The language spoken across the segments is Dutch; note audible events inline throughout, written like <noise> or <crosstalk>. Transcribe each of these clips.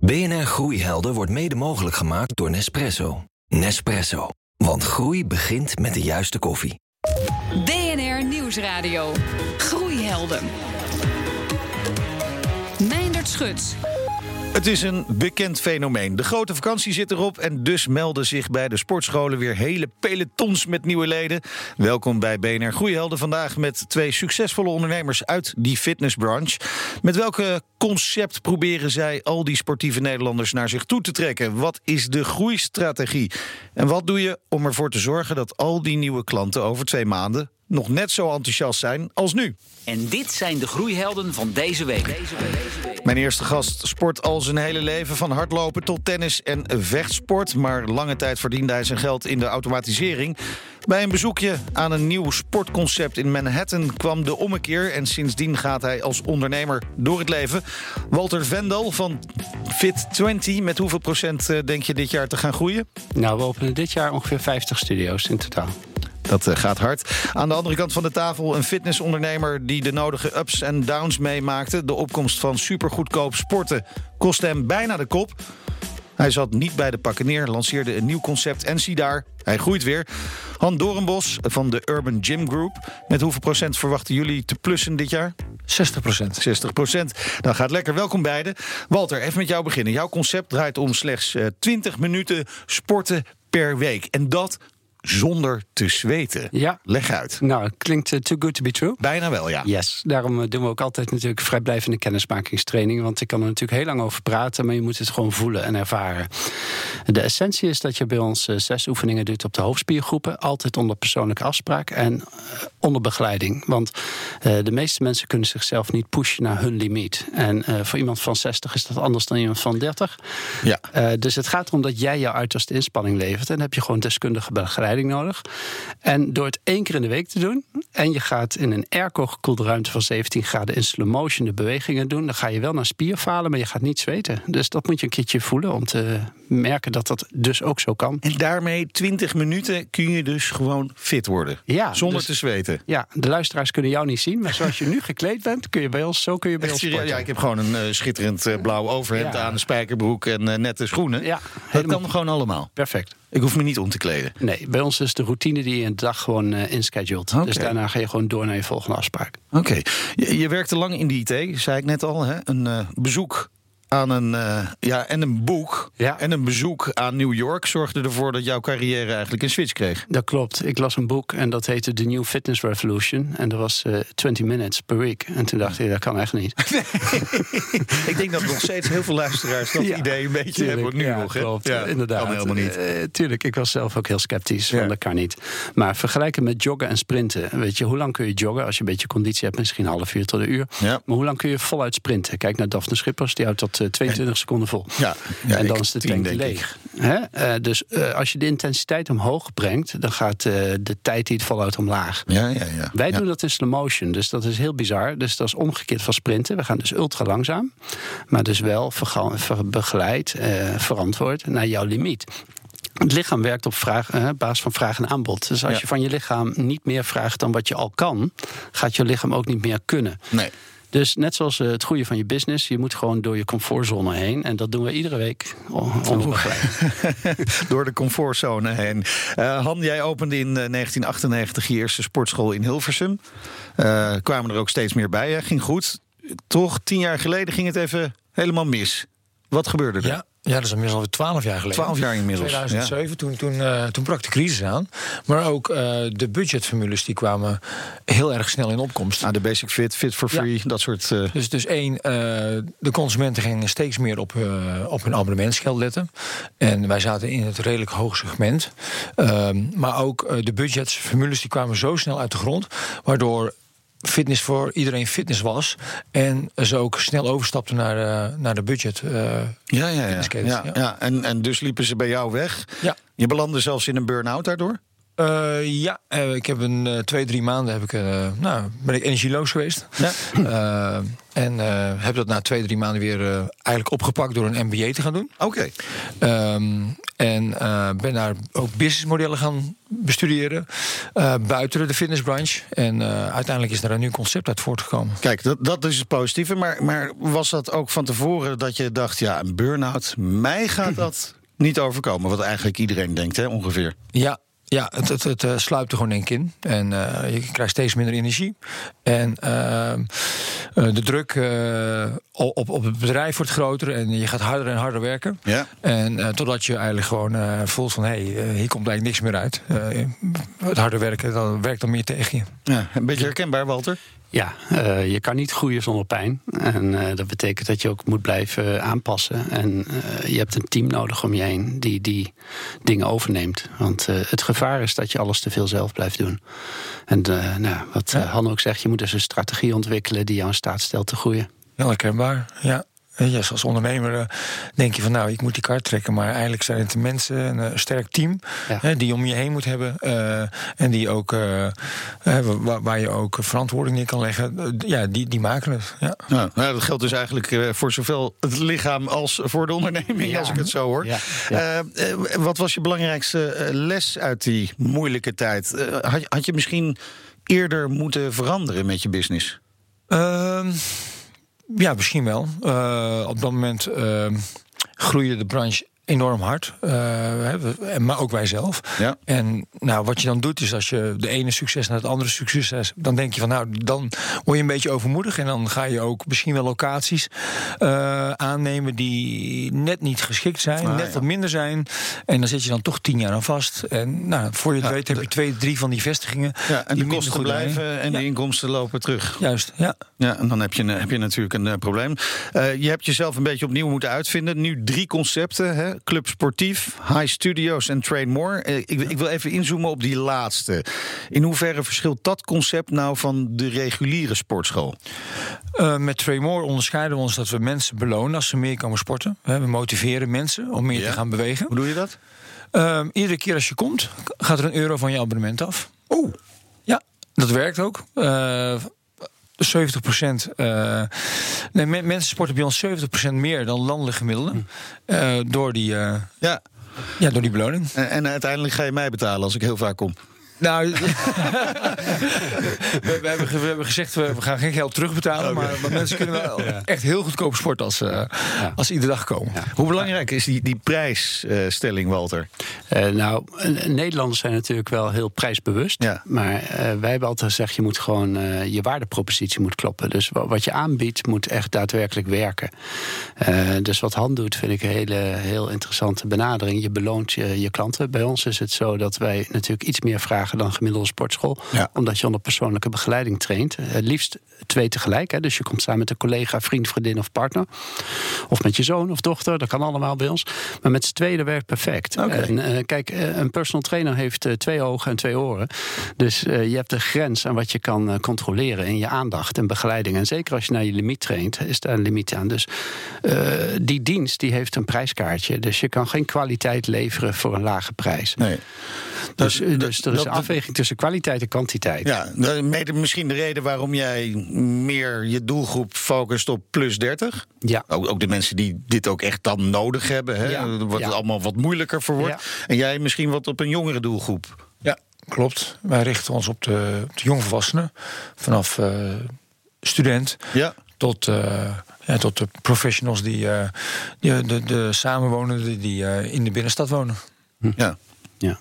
BNR Groeihelden wordt mede mogelijk gemaakt door Nespresso. Nespresso. Want groei begint met de juiste koffie. BNR Nieuwsradio. Groeihelden. Meindert Schut. Het is een bekend fenomeen. De grote vakantie zit erop en dus melden zich bij de sportscholen weer hele pelotons met nieuwe leden. Welkom bij BNR Groeihelden vandaag met twee succesvolle ondernemers uit die fitnessbranche. Met welke concept proberen zij al die sportieve Nederlanders naar zich toe te trekken? Wat is de groeistrategie? En wat doe je om ervoor te zorgen dat al die nieuwe klanten over twee maanden nog net zo enthousiast zijn als nu? En dit zijn de groeihelden van deze week. Mijn eerste gast sport al zijn hele leven, van hardlopen tot tennis en vechtsport. Maar lange tijd verdiende hij zijn geld in de automatisering. Bij een bezoekje aan een nieuw sportconcept in Manhattan kwam de ommekeer. En sindsdien gaat hij als ondernemer door het leven. Walter Vendel van Fit20. Met hoeveel procent eh, denk je dit jaar te gaan groeien? Nou, we openen dit jaar ongeveer 50 studio's in totaal. Dat eh, gaat hard. Aan de andere kant van de tafel een fitnessondernemer die de nodige ups en downs meemaakte. De opkomst van supergoedkoop sporten kostte hem bijna de kop. Hij zat niet bij de pakken neer, lanceerde een nieuw concept en zie daar, hij groeit weer. Han Dorenbos van de Urban Gym Group. Met hoeveel procent verwachten jullie te plussen dit jaar? 60 procent. 60 procent. Dan gaat lekker. Welkom beiden. Walter, even met jou beginnen. Jouw concept draait om slechts eh, 20 minuten sporten per week. En dat zonder te zweten. Ja. Leg uit. Nou, klinkt eh, too good to be true. Bijna wel, ja. Yes, daarom eh, doen we ook altijd natuurlijk vrijblijvende kennismakingstraining. Want ik kan er natuurlijk heel lang over praten, maar je moet het gewoon voelen en ervaren. De essentie is dat je bij ons eh, zes oefeningen doet op de hoofdspiergroepen. Altijd onder persoonlijke afspraak en onder begeleiding. Want de meeste mensen kunnen zichzelf niet pushen naar hun limiet. En voor iemand van 60 is dat anders dan iemand van 30. Ja. dus het gaat erom dat jij jouw uiterste inspanning levert. En dan heb je gewoon deskundige begeleiding nodig. En door het één keer in de week te doen. en je gaat in een airco gekoelde ruimte van 17 graden in slow motion de bewegingen doen. dan ga je wel naar spierfalen, maar je gaat niet zweten. Dus dat moet je een keertje voelen om te merken dat dat dus ook zo kan. En daarmee 20 minuten kun je dus gewoon fit worden. Ja, zonder dus- te zweten. Ja, de luisteraars kunnen jou niet zien. Maar zoals je nu gekleed bent, kun je bij ons, zo kun je bij Echt ons sporten. Ja, ik heb gewoon een eh, schitterend eh, blauw overhemd Ja. aan, een spijkerbroek en eh, nette schoenen. Ja, dat kan gewoon allemaal. perfect. Ik hoef me niet om te kleden. Nee, bij ons is de routine die je een dag gewoon eh inschedult. Oké. Dus daarna ga je gewoon door naar je volgende afspraak. Oké. Je, je werkte lang in de IT, zei ik net al. Hè? Een bezoek aan een. eh, ja, en een boek. Ja. En een bezoek aan New York zorgde ervoor dat jouw carrière eigenlijk een switch kreeg. Dat klopt. Ik las een boek en dat heette The New Fitness Revolution. En dat was eh 20 minutes per week. En toen dacht ik, dat kan echt niet. <laughs> ik denk dat nog steeds heel veel luisteraars dat Ja, idee een beetje Tuurlijk, hebben nu ja, nog. Hè? Klopt, Ja, inderdaad. Kan helemaal niet. Eh, tuurlijk, ik was zelf ook heel sceptisch. Van, dat kan niet. Maar vergelijken met joggen en sprinten. Weet je, hoe lang kun je joggen? Als je een beetje conditie hebt, misschien een half uur tot een uur. Maar hoe lang kun je voluit sprinten? Kijk naar Daphne Schippers, die houdt tot eh, 22 seconden vol. Ja, ja, en dan is de tank leeg. Hè? Eh, dus eh, als je de intensiteit omhoog brengt, dan gaat de tijd die het voluit omlaag. Ja, ja, ja. Wij ja. doen dat in slow motion, dus dat is heel bizar. Dus dat is omgekeerd van sprinten. We gaan dus ultra langzaam, maar dus wel begeleid, verantwoord naar jouw limiet. Het lichaam werkt op vraag, eh, basis van vraag en aanbod. Dus als Ja. je van je lichaam niet meer vraagt dan wat je al kan, gaat je lichaam ook niet meer kunnen. Nee. Dus net zoals eh, het groeien van je business, je moet gewoon door je comfortzone heen. En dat doen we iedere week o- onder begeleiding. <laughs> Door de comfortzone heen. Eh, Han, jij opende in eh, 1998 je eerste sportschool in Hilversum. Eh, kwamen er ook steeds meer bij. Hè? Ging goed. Toch, tien jaar geleden ging het even helemaal mis. Wat gebeurde er? Ja, ja, dat is inmiddels alweer 12 jaar geleden. 12 jaar inmiddels, 2007, toen, toen, eh, toen brak de crisis aan. Maar ook eh, de budgetformules die kwamen heel erg snel in opkomst. Ah, de Basic Fit, Fit for Ja. Free, dat soort... eh, Dus, dus één, de consumenten gingen steeds meer op, op hun abonnementsgeld letten. En wij zaten in het redelijk hoog segment. Ehm, maar ook de budgetsformules die kwamen zo snel uit de grond. Waardoor fitness voor iedereen fitness was. En ze ook snel overstapten naar, de naar de budget. eh, ja, ja, ja. fitnesscades, ja, ja. ja. En, en dus liepen ze bij jou weg. ja. Je belandde zelfs in een burn-out daardoor? Eh, ja, eh, ik heb een eh, twee, drie maanden heb ik, nou, ben ik energieloos geweest. Ja. En heb dat na twee, drie maanden weer eigenlijk opgepakt door een MBA te gaan doen. Oké. Ehm, en ben daar ook businessmodellen gaan bestuderen. buiten de fitnessbranche. En uiteindelijk is daar een nieuw concept uit voortgekomen. Kijk, dat, dat is het positieve. Maar, maar was dat ook van tevoren dat je dacht... ja, een burn-out, mij gaat dat niet overkomen? Wat eigenlijk iedereen denkt, hè, ongeveer. Ja, ja het, het, het eh, sluipt er gewoon denk in. En eh, je krijgt steeds minder energie. En ehm, eh, de druk op, op het bedrijf wordt groter. En je gaat harder en harder werken. Ja. En totdat je eigenlijk gewoon voelt van... hé, hey, hier komt eigenlijk niks meer uit. Het harder werken, dan werkt dan meer tegen je. Ja, een beetje herkenbaar, Walter. Ja, eh, je kan niet groeien zonder pijn. En eh, dat betekent dat je ook moet blijven aanpassen. En eh, je hebt een team nodig om je heen die die dingen overneemt. Want het gevaar is dat je alles te veel zelf blijft doen. En nou, wat eh, Han ook zegt, je moet dus een strategie ontwikkelen die jou in staat stelt te groeien. Heel herkenbaar, ja. Weet je, als ondernemer eh, denk je van nou, ik moet die kaart trekken. Maar eigenlijk zijn het de mensen, een eh, sterk team... Ja. Hè, die je om je heen moet hebben. eh, en die ook, eh, hè, waar, waar je ook verantwoording neer kan leggen. ja, die, die maken het. Ja. Ja, nou, dat geldt dus eigenlijk voor zowel het lichaam als voor de onderneming, Ja. als ik het zo hoor. Ja, wat was je belangrijkste les uit die moeilijke tijd? Had, je- had je misschien eerder moeten veranderen met je business? Ja, misschien wel. Eh, op dat moment ehm, groeide de branche enorm hard. eh, maar ook wij zelf. Ja. En nou, wat je dan doet, is als je de ene succes naar het andere succes hebt, dan denk je van nou, dan word je een beetje overmoedig. En dan ga je ook misschien wel locaties eh, aannemen die net niet geschikt zijn, Ah, net ja. wat minder zijn. En dan zit je dan toch tien jaar aan vast. En nou, voor je het Ja, weet heb de- je twee, drie van die vestigingen. Ja, en die de kosten blijven en de inkomsten lopen terug. Juist, ja. Ja, en dan heb je, heb je natuurlijk een eh, probleem. Je hebt jezelf een beetje opnieuw moeten uitvinden. Nu drie concepten: hè? Club Sportief, High Studios en Train More. Eh, ik, ik wil even inzoomen op die laatste. In hoeverre verschilt dat concept nou van de reguliere sportschool? Uh, met Tremor onderscheiden we ons dat we mensen belonen als ze meer komen sporten. We motiveren mensen om meer Ja. te gaan bewegen. Hoe doe je dat? Uh, iedere keer als je komt, gaat er een euro van je abonnement af. Oeh. Ja, dat werkt ook. Uh, 70 procent. Uh, nee, me- mensen sporten bij ons 70 procent meer dan landelijk gemiddelde. Uh, door, die, uh, Ja. ja, door die beloning. En, en uiteindelijk ga je mij betalen als ik heel vaak kom. Nou, <laughs> we, we, hebben, we hebben gezegd, we, we gaan geen geld terugbetalen. Maar, maar mensen kunnen wel echt heel goedkoop sporten als, uh, als ze iedere dag komen. Hoe belangrijk is die, die prijsstelling, Walter? Uh, nou, eh, Nederlanders zijn natuurlijk wel heel prijsbewust. Ja. Maar uh, wij hebben altijd gezegd, je moet gewoon uh, je waardepropositie moet kloppen. Dus wat je aanbiedt moet echt daadwerkelijk werken. Uh, dus wat Han doet, vind ik een hele heel interessante benadering. Je beloont je, je klanten. Bij ons is het zo dat wij natuurlijk iets meer vragen dan gemiddelde sportschool. Ja. Omdat je onder persoonlijke begeleiding traint. Het liefst twee tegelijk. Hè. Dus je komt samen met een collega, vriend, vriendin of partner. Of met je zoon of dochter. Dat kan allemaal bij ons. Maar met z'n tweeën werkt perfect. Okay. En, uh, kijk, een personal trainer heeft uh, twee ogen en twee oren. Dus uh, je hebt een grens aan wat je kan controleren in je aandacht en begeleiding. En zeker als je naar je limiet traint, is daar een limiet aan. Dus die dienst die heeft een prijskaartje. Dus je kan geen kwaliteit leveren voor een lage prijs. Nee. Dus, dus er is een afweging tussen kwaliteit en kwantiteit. Ja, mede misschien de reden waarom jij meer je doelgroep focust op plus 30. Ja. Ook, ook de mensen die dit ook echt dan nodig hebben. Hè? Ja. Wat Ja. het allemaal wat moeilijker voor wordt. Ja. En jij misschien wat op een jongere doelgroep. Ja, klopt. Wij richten ons op de, de jongvolwassenen. Vanaf uh, student Ja. tot, uh, ja, tot de professionals die, uh, die de, de samenwonenden die uh, in de binnenstad wonen. Hm. Ja. Ja.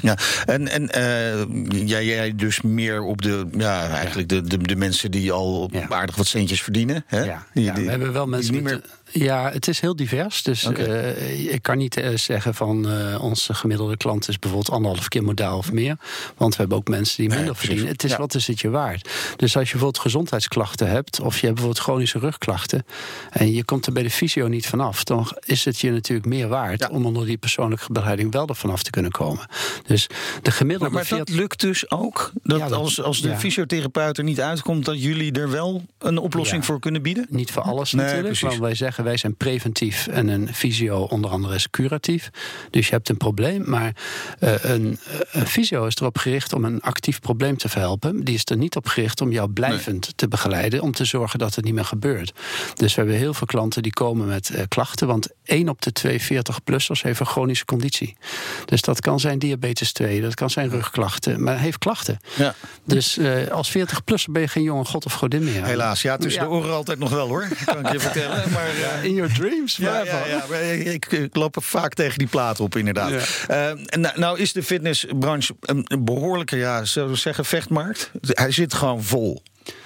Ja, en, en uh, jij, jij dus meer op de, ja, eigenlijk de, de, de mensen die al Ja. aardig wat centjes verdienen. Hè? Ja, Die- ja, die- we hebben wel die mensen niet meer. Ja, het is heel divers. Dus eh, ik kan niet eh, zeggen van eh, onze gemiddelde klant is bijvoorbeeld anderhalf keer modaal of meer. Want we hebben ook mensen die minder verdienen. Het is Ja. wat is het je waard. Dus als je bijvoorbeeld gezondheidsklachten hebt, of je hebt bijvoorbeeld chronische rugklachten. en je komt er bij de fysio niet vanaf, dan is het je natuurlijk meer waard Ja. om onder die persoonlijke begeleiding wel er vanaf te kunnen komen. Dus de gemiddelde Maar, maar dat 40 lukt dus ook? Dat, Ja, dat- als, als de ja. fysiotherapeut er niet uitkomt... dat jullie er wel een oplossing Ja. voor kunnen bieden? Niet voor alles Nee, natuurlijk. precies. Want wij zeggen wij zijn preventief en een fysio onder andere is curatief. Dus je hebt een probleem. Maar eh, een, een fysio is erop gericht om een actief probleem te verhelpen. Die is er niet op gericht om jou blijvend te begeleiden. Om te zorgen dat het niet meer gebeurt. Dus we hebben heel veel klanten die komen met eh, klachten. Want 1 op de 2 40-plussers heeft een chronische conditie. Dus dat kan zijn diabetes 2, dat kan zijn rugklachten. Maar hij heeft klachten. Ja. Dus eh, als 40-plusser ben je geen jonge god of godin meer. Helaas, ja, tussen Ja. de oren altijd nog wel hoor. Kan ik je <laughs> vertellen. Maar, eh, In your dreams, Ja, ja, ja, maar ik, ik loop vaak tegen die plaat op, inderdaad. En nou, nou is de fitnessbranche een een behoorlijke, ja, zullen we zeggen, vechtmarkt. Hij zit gewoon vol.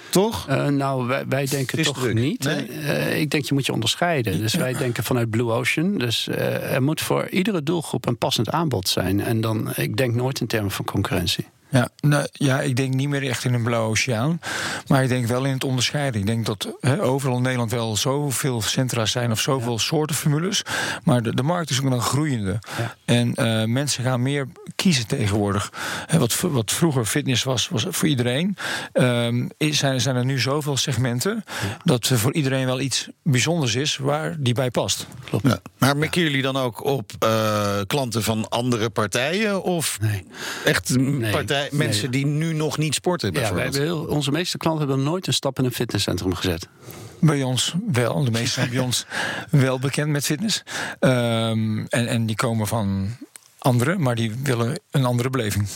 Toch? Eh, nou, wij, wij denken toch niet. Nee? Eh, ik denk je moet je onderscheiden. Dus wij denken vanuit Blue Ocean. Dus eh, er moet voor iedere doelgroep een passend aanbod zijn. En dan, ik denk nooit in termen van concurrentie. Ja, nou, ja, ik denk niet meer echt in een blauwe oceaan. Maar ik denk wel in het onderscheiden. Ik denk dat hè, overal in Nederland wel zoveel centra's zijn of zoveel soorten formules. Maar de, de markt is ook een groeiende. Ja. En eh, mensen gaan meer kiezen tegenwoordig. Hè, wat, wat vroeger fitness was, was voor iedereen. ehm, is- zijn, zijn er nu zoveel segmenten. dat er voor iedereen wel iets bijzonders is waar die bij past. Ja. Maar merken jullie dan ook op eh, klanten van andere partijen? Of Nee. echt Nee. Mensen die nu nog niet sporten? Ja, wij bijvoorbeeld? hebben heel, onze meeste klanten hebben nooit een stap in een fitnesscentrum gezet. Bij ons wel. De meesten zijn bij ons wel bekend met fitness. Ehm, en, en die komen van anderen, maar die willen een andere beleving.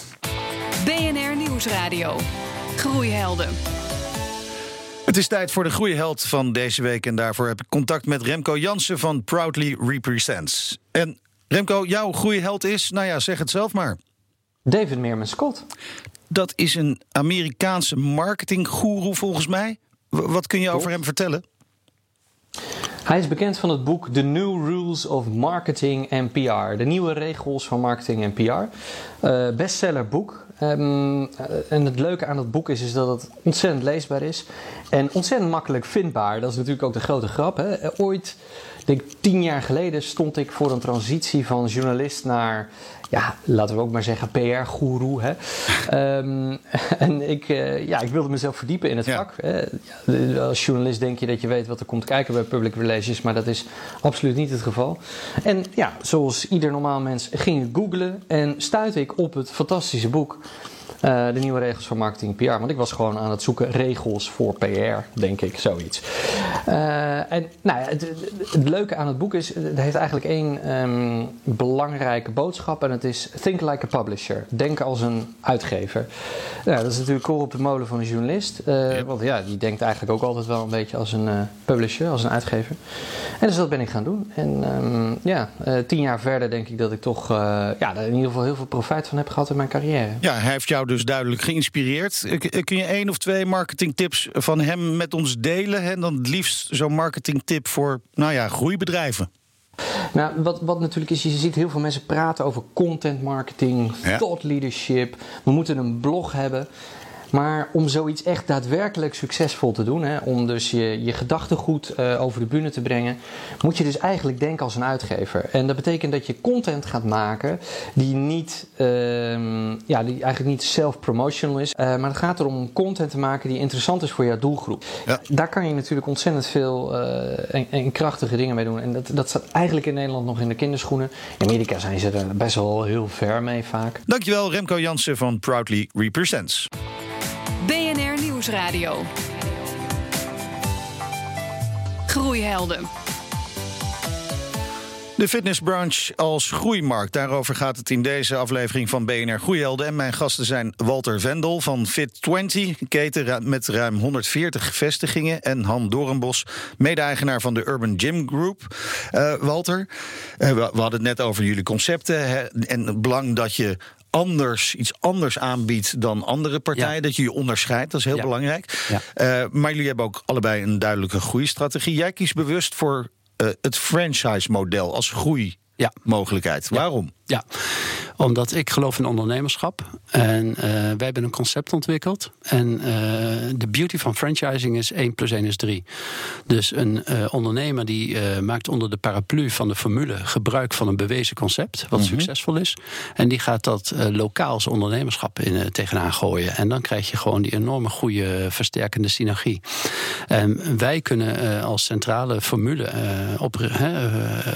BNR Nieuwsradio. Groeihelden. Het is tijd voor de groeiheld van deze week. En daarvoor heb ik contact met Remco Jansen van Proudly Represents. En Remco, jouw groeiheld is, nou ja, zeg het zelf maar. David Meerman Scott. Dat is een Amerikaanse marketinggoeroe volgens mij. Wat kun je over hem vertellen? Hij is bekend van het boek The New Rules of Marketing and PR. De nieuwe regels van marketing en PR. Eh bestseller boek. Ehm, eh, en het leuke aan dat boek is, is dat het ontzettend leesbaar is. En ontzettend makkelijk vindbaar. Dat is natuurlijk ook de grote grap. Hè? Ooit, ik denk tien jaar geleden, stond ik voor een transitie van journalist naar... Ja, laten we ook maar zeggen PR-goeroe. hè. <laughs> Ehm, en ik, eh, ja, ik wilde mezelf verdiepen in het Ja. vak. hè. Ja, als journalist denk je dat je weet wat er komt kijken bij public relations, maar dat is absoluut niet het geval. En ja, zoals ieder normaal mens ging ik googlen en stuitte ik op het fantastische boek. Eh, de nieuwe regels voor marketing PR. Want ik was gewoon aan het zoeken regels voor PR, denk ik, zoiets. Eh, en nou ja, het, het- het leuke aan het boek is, het heeft eigenlijk één ehm, belangrijke boodschap. En het is think like a publisher. Denk als een uitgever. Nou, dat is natuurlijk kool op de molen van een journalist. eh, Want ja, die denkt eigenlijk ook altijd wel een beetje als een publisher, als een uitgever. En dus dat ben ik gaan doen. En ehm, ja, tien jaar verder denk ik dat ik toch ja, daar in ieder geval heel veel profijt van heb gehad in mijn carrière. Ja, hij heeft jou dus duidelijk geïnspireerd. Eh, k- Kun je één of twee marketingtips van hem met ons delen? En dan het liefst zo'n marketingtip voor, nou ja, groeibedrijven. Nou, wat, wat natuurlijk is, je ziet heel veel mensen praten over content marketing, Ja. thought leadership. We moeten een blog hebben. Maar om zoiets echt daadwerkelijk succesvol te doen, hè, om dus je, je gedachtegoed eh, over de bühne te brengen, moet je dus eigenlijk denken als een uitgever. En dat betekent dat je content gaat maken die niet, ehm, ja, die eigenlijk niet self-promotional is. eh, maar het gaat erom om content te maken die interessant is voor jouw doelgroep. Ja. Daar kan je natuurlijk ontzettend veel eh, en, en krachtige dingen mee doen. En dat, dat staat eigenlijk in Nederland nog in de kinderschoenen. In Amerika zijn ze er best wel heel ver mee vaak. Dankjewel, Remco Jansen van Proudly Represents. Nieuwsradio. Groeihelden. De fitnessbranche als groeimarkt. Daarover gaat het in deze aflevering van BNR Groeihelden. En mijn gasten zijn Walter Vendel van Fit20, een keten met ruim 140 vestigingen. En Han Dorenbos, mede-eigenaar van de Urban Gym Group. Eh, Walter, eh, we, hadden het net over jullie concepten en het belang dat je anders, iets anders aanbiedt dan andere partijen. Ja. Dat je je onderscheidt, dat is heel Ja. belangrijk. Ja. Eh, maar jullie hebben ook allebei een duidelijke groeistrategie. Jij kiest bewust voor eh, het franchise-model als groeimogelijkheid. Waarom? Ja, omdat ik geloof in ondernemerschap. En eh, wij hebben een concept ontwikkeld. En uh, de beauty van franchising is 1 plus 1 is 3. Dus een uh, ondernemer die maakt onder de paraplu van de formule gebruik van een bewezen concept, wat mm -hmm. succesvol is. En die gaat dat lokaal als ondernemerschap in, tegenaan gooien. En dan krijg je gewoon die enorme goede versterkende synergie. En wij kunnen als centrale formule op,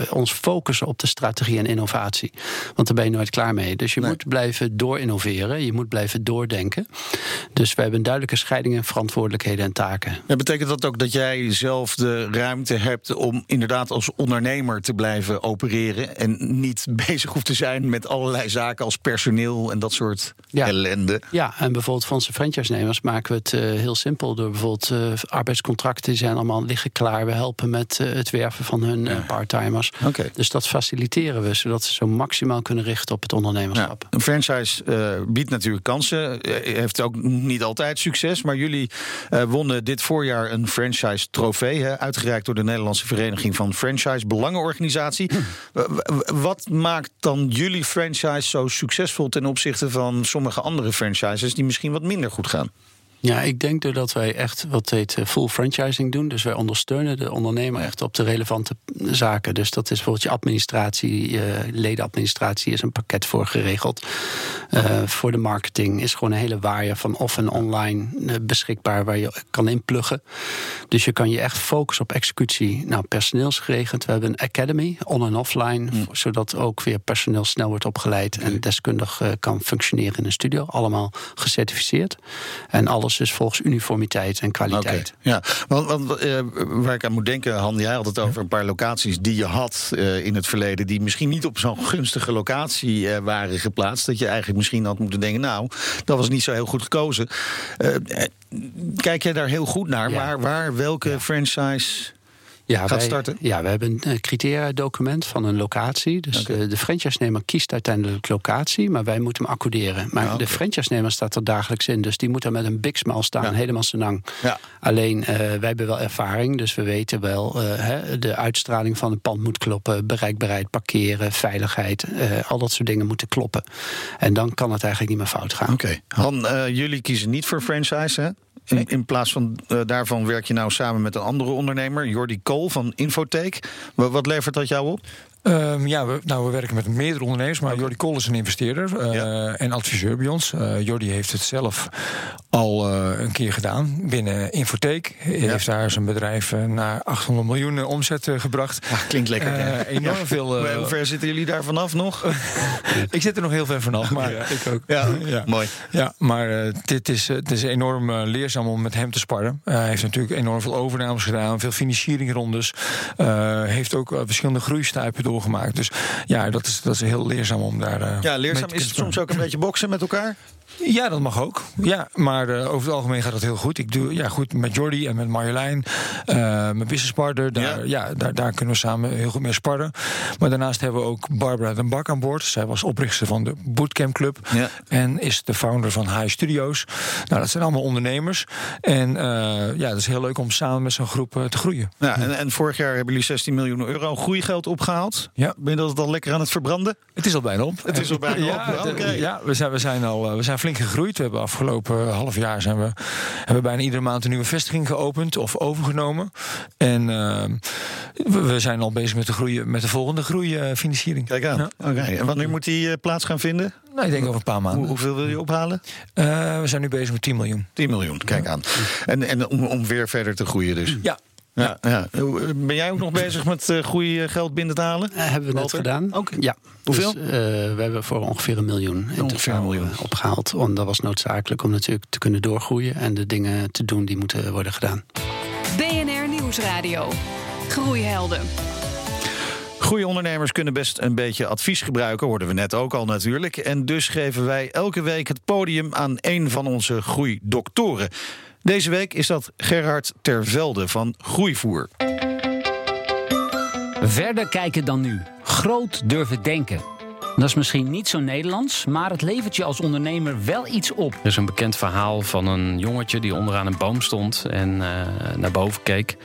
ons focussen op de strategie en innovatie. Want daar ben je nooit klaar mee. Dus je nee. moet blijven doorinnoveren, je moet blijven doordenken. Dus we hebben een duidelijke scheiding in verantwoordelijkheden en taken. Ja, betekent dat ook dat jij zelf de ruimte hebt om inderdaad als ondernemer te blijven opereren en niet <laughs> bezig hoeft te zijn met allerlei zaken als personeel en dat soort ja. ellende? Ja, en bijvoorbeeld voor onze franchise-nemers maken we het uh, heel simpel door bijvoorbeeld uh, arbeidscontracten zijn allemaal liggen klaar. We helpen met uh, het werven van hun parttimers. Okay. Dus dat faciliteren we zodat ze zo maximaal kunnen richten op het ondernemerschap. Ja. Een franchise biedt natuurlijk kansen, heeft ook niet altijd succes. Maar jullie uh, wonnen dit voorjaar een franchise trofee, hè, uitgereikt door de Nederlandse Vereniging van Franchise Belangenorganisatie. Hm. Wat maakt dan jullie franchise zo succesvol ten opzichte van sommige andere franchises die misschien wat minder goed gaan? Ja, ik denk doordat wij echt wat heet full franchising doen. Dus wij ondersteunen de ondernemer echt op de relevante zaken. Dus dat is bijvoorbeeld je administratie, je ledenadministratie is een pakket voor geregeld. Uh, voor de marketing is gewoon een hele waaier van off en online uh, beschikbaar waar je kan inpluggen. Dus je kan je echt focussen op executie. Nou, personeelsgeregeld. We hebben een academy, on- en offline, mm. zodat ook weer personeel snel wordt opgeleid en deskundig kan functioneren in een studio. Allemaal gecertificeerd. En alles is volgens uniformiteit en kwaliteit. Okay. Ja, want, want uh, waar ik aan moet denken, Han, jij had het over een paar locaties die je had uh, in het verleden, die misschien niet op zo'n gunstige locatie uh, waren geplaatst. Dat je eigenlijk misschien had moeten denken, nou, dat was niet zo heel goed gekozen. kijk jij daar heel goed naar? Ja. Waar, waar, welke ja. franchise ja, gaat wij, starten? Ja, we hebben een criteriadocument van een locatie. Dus okay. de, de franchise-nemer kiest uiteindelijk locatie, maar wij moeten hem accorderen. Maar ja, okay. de franchise-nemer staat er dagelijks in, dus die moet er met een big smile staan, ja. helemaal senang. Ja. Alleen, uh, wij hebben wel ervaring, dus we weten wel, uh, hè, de uitstraling van het pand moet kloppen, bereikbaarheid, parkeren, veiligheid, uh, al dat soort dingen moeten kloppen. En dan kan het eigenlijk niet meer fout gaan. Oké. Okay. Han, jullie kiezen niet voor franchise, hè? In, in, plaats van uh, daarvan werk je nou samen met een andere ondernemer, Jordi Kool van Infotech. Wat levert dat jou op? Um, ja, we, nou, we werken met meerdere ondernemers, maar okay. Jordi Kool is een investeerder uh, ja. en adviseur bij ons. Uh, Jordi heeft het zelf al uh, een keer gedaan binnen Infotech. Hij ja. heeft daar zijn bedrijf naar 800 miljoen omzet gebracht. Ja, klinkt lekker. enorm veel. <laughs> hoe ver zitten jullie daar vanaf nog? <laughs> ik zit er nog heel ver vanaf, maar ik ook. Ja, mooi. Ja, maar dit is, het is enorm leerzaam om met hem te sparren. hij heeft natuurlijk enorm veel overnames gedaan, veel financieringsrondes. heeft ook verschillende groeistuipen door gemaakt. Dus ja, dat is, dat is heel leerzaam om daar. Uh, ja, leerzaam is het soms ook een beetje boksen met elkaar? Ja, dat mag ook. Ja, maar uh, over het algemeen gaat het heel goed. Ik doe ja, goed met Jordi en met Marjolein, uh, mijn businesspartner. Daar, ja. ja daar, daar, kunnen we samen heel goed mee sparren. Maar daarnaast hebben we ook Barbara den Bak aan boord. Zij was oprichter van de Bootcamp Club. Ja. En is de founder van High Studios. Nou, dat zijn allemaal ondernemers. En uh, ja, dat is heel leuk om samen met zo'n groep te groeien. Ja, en, en, vorig jaar hebben jullie 16 miljoen euro groeigeld opgehaald. Ja. Ben je dat al lekker aan het verbranden? Het is al bijna op. Het is al bijna <laughs> ja, op. Okay. Ja, we zijn, we zijn al we zijn flink gegroeid. We hebben afgelopen half jaar zijn we, hebben we bijna iedere maand een nieuwe vestiging geopend of overgenomen. En uh, we, zijn al bezig met de, groei, met de volgende groeifinanciering. Kijk aan. Ja. Oké. Okay. En wanneer moet die uh, plaats gaan vinden? Nou, ik denk over een paar maanden. Hoe, hoeveel wil je ophalen? Uh, we zijn nu bezig met 10 miljoen. 10 miljoen, kijk aan. En, en om, om weer verder te groeien dus? Ja. Ja, ja. Ben jij ook nog bezig met uh, groeigeld binnen te halen? Uh, hebben we net Walter? gedaan. Oké. Ja. Hoeveel? Dus, uh, we hebben voor ongeveer een miljoen in ongeveer een miljoen. opgehaald. En dat was noodzakelijk om natuurlijk te kunnen doorgroeien en de dingen te doen die moeten worden gedaan. BNR Nieuwsradio. Groeihelden. Goede ondernemers kunnen best een beetje advies gebruiken, hoorden we net ook al natuurlijk. En dus geven wij elke week het podium aan een van onze groeidoktoren. Deze week is dat Gerhard Tervelde van Groeivoer. Verder kijken dan nu. Groot durven denken. Dat is misschien niet zo Nederlands, maar het levert je als ondernemer wel iets op. Er is een bekend verhaal van een jongetje die onderaan een boom stond en uh, naar boven keek.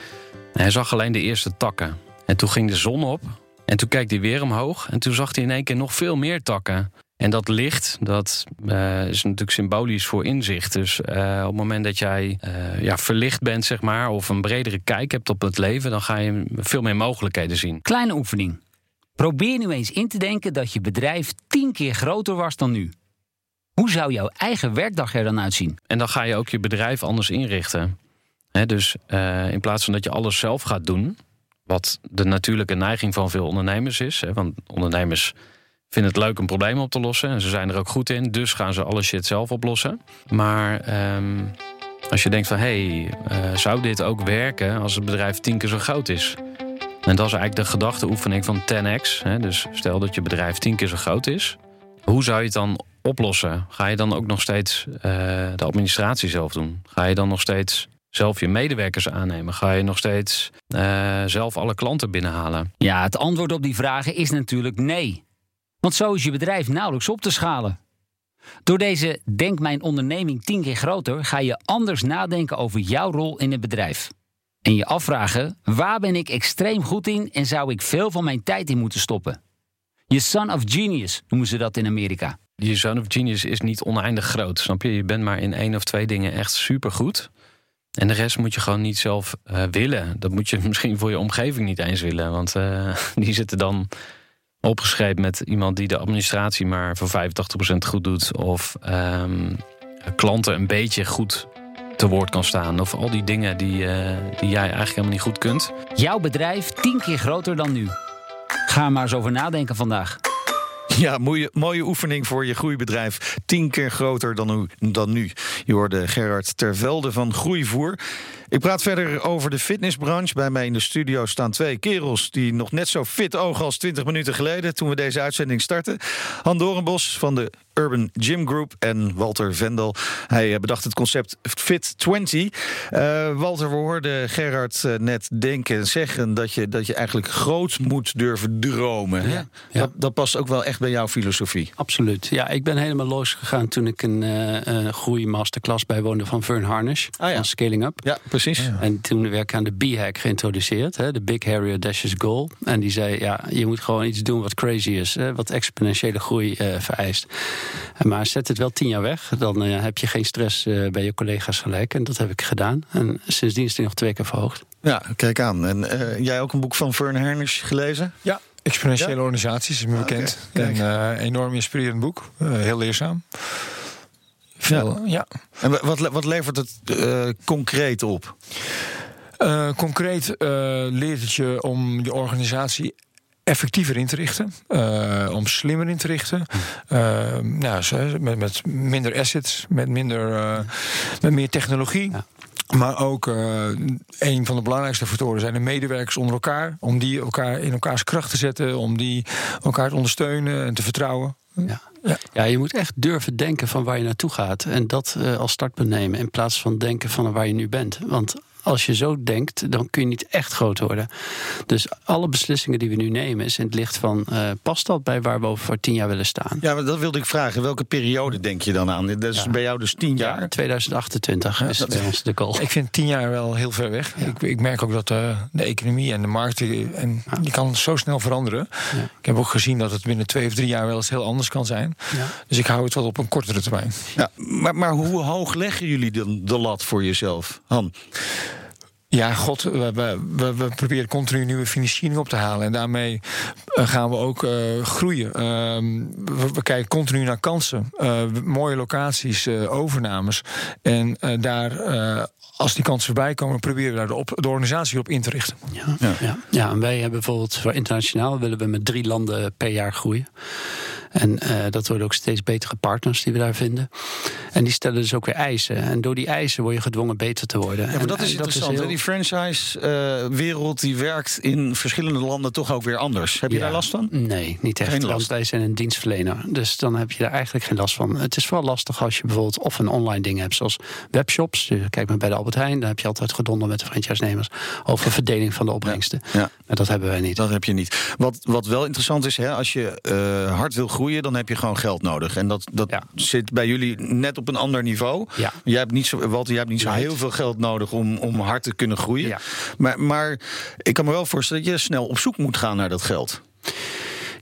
Hij zag alleen de eerste takken. En toen ging de zon op en toen keek hij weer omhoog en toen zag hij in één keer nog veel meer takken. En dat licht, dat eh, is natuurlijk symbolisch voor inzicht. Dus eh, op het moment dat jij eh, ja, verlicht bent, zeg maar, of een bredere kijk hebt op het leven, dan ga je veel meer mogelijkheden zien. Kleine oefening. Probeer nu eens in te denken dat je bedrijf tien keer groter was dan nu. Hoe zou jouw eigen werkdag er dan uitzien? En dan ga je ook je bedrijf anders inrichten. Dus in plaats van dat je alles zelf gaat doen, wat de natuurlijke neiging van veel ondernemers is. Hè, want ondernemers vinden het leuk om problemen op te lossen. En ze zijn er ook goed in, dus gaan ze alle shit zelf oplossen. Maar ehm, als je denkt van, hé, hey, eh, zou dit ook werken als het bedrijf tien keer zo groot is? En dat is eigenlijk de gedachteoefening van 10x. Hè, dus stel dat je bedrijf tien keer zo groot is. Hoe zou je het dan oplossen? Ga je dan ook nog steeds eh, de administratie zelf doen? Ga je dan nog steeds zelf je medewerkers aannemen? Ga je nog steeds eh, zelf alle klanten binnenhalen? Ja, het antwoord op die vragen is natuurlijk nee. Want zo is je bedrijf nauwelijks op te schalen. Door deze Denk mijn onderneming tien keer groter ga je anders nadenken over jouw rol in het bedrijf. En je afvragen: waar ben ik extreem goed in en zou ik veel van mijn tijd in moeten stoppen? Je son of genius noemen ze dat in Amerika. Je zone of genius is niet oneindig groot, snap je? Je bent maar in één of twee dingen echt supergoed. En de rest moet je gewoon niet zelf uh, willen. Dat moet je <laughs> misschien voor je omgeving niet eens willen. Want uh, <laughs> die zitten dan opgeschreven met iemand die de administratie maar voor 85% goed doet. Of um, klanten een beetje goed te woord kan staan. Of al die dingen die, uh, die jij eigenlijk helemaal niet goed kunt. Jouw bedrijf tien keer groter dan nu. Ga maar eens over nadenken vandaag. Ja, mooie, mooie oefening voor je groeibedrijf. Tien keer groter dan, dan nu. Je hoorde Gerard Tervelde van Groeivoer. Ik praat verder over de fitnessbranche. Bij mij in de studio staan twee kerels die nog net zo fit ogen als 20 minuten geleden toen we deze uitzending starten. Han Dorenbos van de Urban Gym Group en Walter Vendel. Hij bedacht het concept Fit 20. Uh, Walter, we hoorden Gerard uh, net denken en zeggen dat je, dat je eigenlijk groot moet durven dromen. Ja, ja. Dat, dat, past ook wel echt bij jouw filosofie. Absoluut. Ja, ik ben helemaal losgegaan toen ik een uh, groeimasterclass bijwoonde van Vern Harnish. Ah, ja. Van Scaling Up. Ja, precies. Ja. En toen werd ik aan de B-hack geïntroduceerd, hè, de Big Harry Audacious Goal. En die zei, ja, je moet gewoon iets doen wat crazy is, hè, wat exponentiële groei uh, vereist. Maar zet het wel tien jaar weg, dan uh, heb je geen stress uh, bij je collega's gelijk. En dat heb ik gedaan. En sindsdien is die nog twee keer verhoogd. Ja, kijk aan. En jij ook een boek van Vern Harnish gelezen? Ja, Exponentiële ja? organisaties is me bekend. Okay, een enorm inspirerend boek, heel leerzaam. Veel, ja. En wat, wat levert het uh, concreet op? Uh, concreet uh, leert het je om je organisatie effectiever in te richten, uh, om slimmer in te richten. Uh, nou, met, met minder assets, met, minder, uh, met meer technologie. Ja. Maar ook een van de belangrijkste factoren zijn de medewerkers onder elkaar. Om die elkaar in elkaars kracht te zetten, om die elkaar te ondersteunen en te vertrouwen. Ja. Ja. ja, je moet echt durven denken van waar je naartoe gaat. En dat uh, als startpunt nemen. In plaats van denken van waar je nu bent. Want als je zo denkt, dan kun je niet echt groot worden. Dus alle beslissingen die we nu nemen is in het licht van... Uh, past dat bij waar we over voor tien jaar willen staan? Ja, maar dat wilde ik vragen. Welke periode denk je dan aan? Dat is ja. bij jou dus tien jaar? Ja, 2028 ja, is dat, bij ons de goal. Ik vind tien jaar wel heel ver weg. Ik, ik, merk ook dat uh, de economie en de markt... En die kan zo snel veranderen. Ik heb ook gezien dat het binnen twee of drie jaar wel eens heel anders kan zijn. Dus ik hou het wel op een kortere termijn. Ja, maar, maar hoe hoog leggen jullie de, de lat voor jezelf, Han? Ja, god, we, we, we, proberen continu nieuwe financiering op te halen. En daarmee uh, gaan we ook uh, groeien. Uh, we, kijken continu naar kansen. mooie locaties, overnames. En daar, als die kansen voorbij komen, proberen we daar de organisatie op in te richten. Ja, ja. ja. ja en wij hebben bijvoorbeeld voor internationaal willen we met drie landen per jaar groeien. En uh, dat worden ook steeds betere partners die we daar vinden. En die stellen dus ook weer eisen. En door die eisen word je gedwongen beter te worden. Ja, maar en, dat is interessant. Dat is heel... Die franchise-wereld uh, die werkt in verschillende landen toch ook weer anders. Heb je ja, daar last van? Nee, niet echt. Geen want wij zijn een dienstverlener. Dus dan heb je daar eigenlijk geen last van. Het is vooral lastig als je bijvoorbeeld of een online ding hebt, zoals webshops. Kijk maar bij de Albert Heijn, dan heb je altijd gedonder met de franchise-nemers over verdeling van de opbrengsten. Ja. ja. Maar dat hebben wij niet. Dat heb je niet. Wat, wat wel interessant is, hè, als je uh, hard wil groeien, dan heb je gewoon geld nodig. En dat, dat ja. zit bij jullie net op een ander niveau. Ja. Jij hebt niet zo, Walter, jij hebt niet zo heel veel geld nodig om, om hard te kunnen groeien. Ja. Maar, maar ik kan me wel voorstellen dat je snel op zoek moet gaan naar dat geld.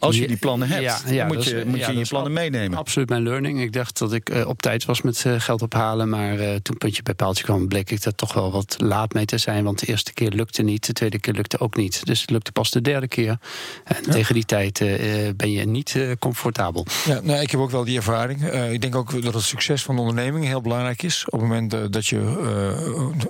Als je die plannen hebt, Ja, ja, dan moet je, is- moet je je plannen meenemen. Absoluut mijn learning. Ik dacht dat ik eh, op tijd was met eh, geld ophalen. Maar eh, toen puntje bij paaltje kwam, bleek ik er toch wel wat laat mee te zijn. Want de eerste keer lukte niet, de tweede keer lukte ook niet. Dus het lukte pas de derde keer. En tegen die tijd ben je niet comfortabel. Ja, nou, ik heb ook wel die ervaring. Ik denk ook dat het succes van de onderneming heel belangrijk is. Op het moment dat je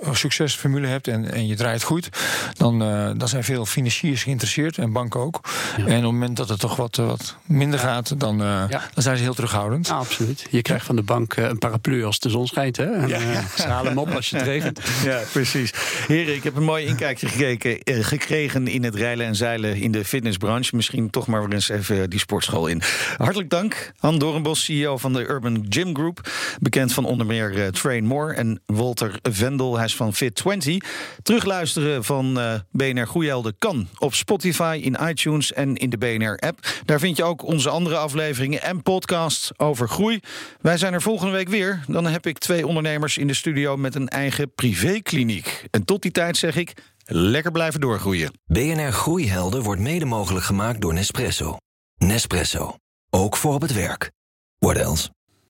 een succesformule hebt en, en je draait goed, dan, dan zijn veel financiers geïnteresseerd en banken ook. En op het moment dat het toch wat, eh, wat minder gaat, dan, eh, Ja. dan zijn ze heel terughoudend. Ja, absoluut. Je krijgt van de bank eh, een paraplu als de zon schijnt. Hè? En, ze halen hem op als je het regent. <laughs> Ja, precies. Heren, ik heb een mooi inkijkje gekeken, gekregen in het reilen en zeilen in de fitnessbranche. Misschien toch maar weer eens even die sportschool in. Hartelijk dank, Han Dorenbos, CEO van de Urban Gym Group. Bekend van onder meer Train More. En Walter Vendel, hij is van Fit20. Terugluisteren van eh BNR Goeielden kan op Spotify, in iTunes en in de BNR-app. Daar vind je ook onze andere afleveringen en podcasts over groei. Wij zijn er volgende week weer. Dan heb ik twee ondernemers in de studio met een eigen privékliniek. En tot die tijd zeg ik, lekker blijven doorgroeien. BNR Groeihelden wordt mede mogelijk gemaakt door Nespresso. Nespresso. Ook voor op het werk. What else?